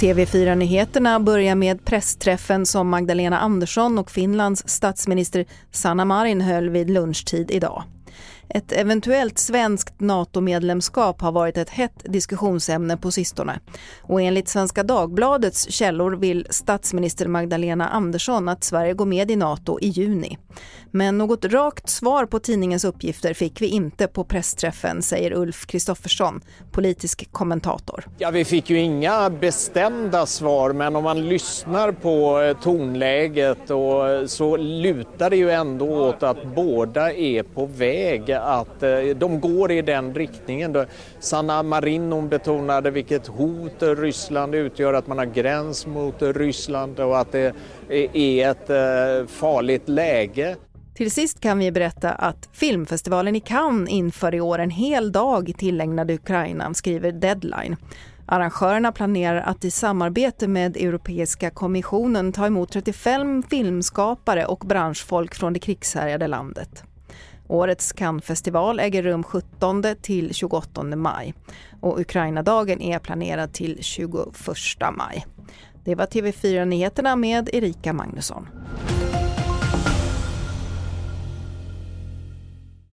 TV4-nyheterna börjar med pressträffen som Magdalena Andersson och Finlands statsminister Sanna Marin höll vid lunchtid idag. Ett eventuellt svenskt NATO-medlemskap har varit ett hett diskussionsämne på sistone. Och enligt Svenska Dagbladets källor vill statsminister Magdalena Andersson att Sverige går med i NATO i juni. Men något rakt svar på tidningens uppgifter fick vi inte på pressträffen, säger Ulf Kristoffersson, politisk kommentator. Ja, vi fick ju inga bestämda svar, men om man lyssnar på eh, tonläget och eh, så lutar det ju ändå åt att båda är på väg att eh, de går i den riktningen. Sanna Marin betonade vilket hot Ryssland utgör, att man har gräns mot Ryssland och att det är ett eh, farligt läge. Till sist kan vi berätta att filmfestivalen i Cannes inför i år en hel dag tillägnad Ukraina, skriver Deadline. Arrangörerna planerar att i samarbete med Europeiska kommissionen ta emot 35 filmskapare och branschfolk från det krigshärjade landet. Årets Cannesfestival äger rum 17 till 28 maj och Ukrainadagen är planerad till 21 maj. Det var TV4 Nyheterna med Erika Magnusson.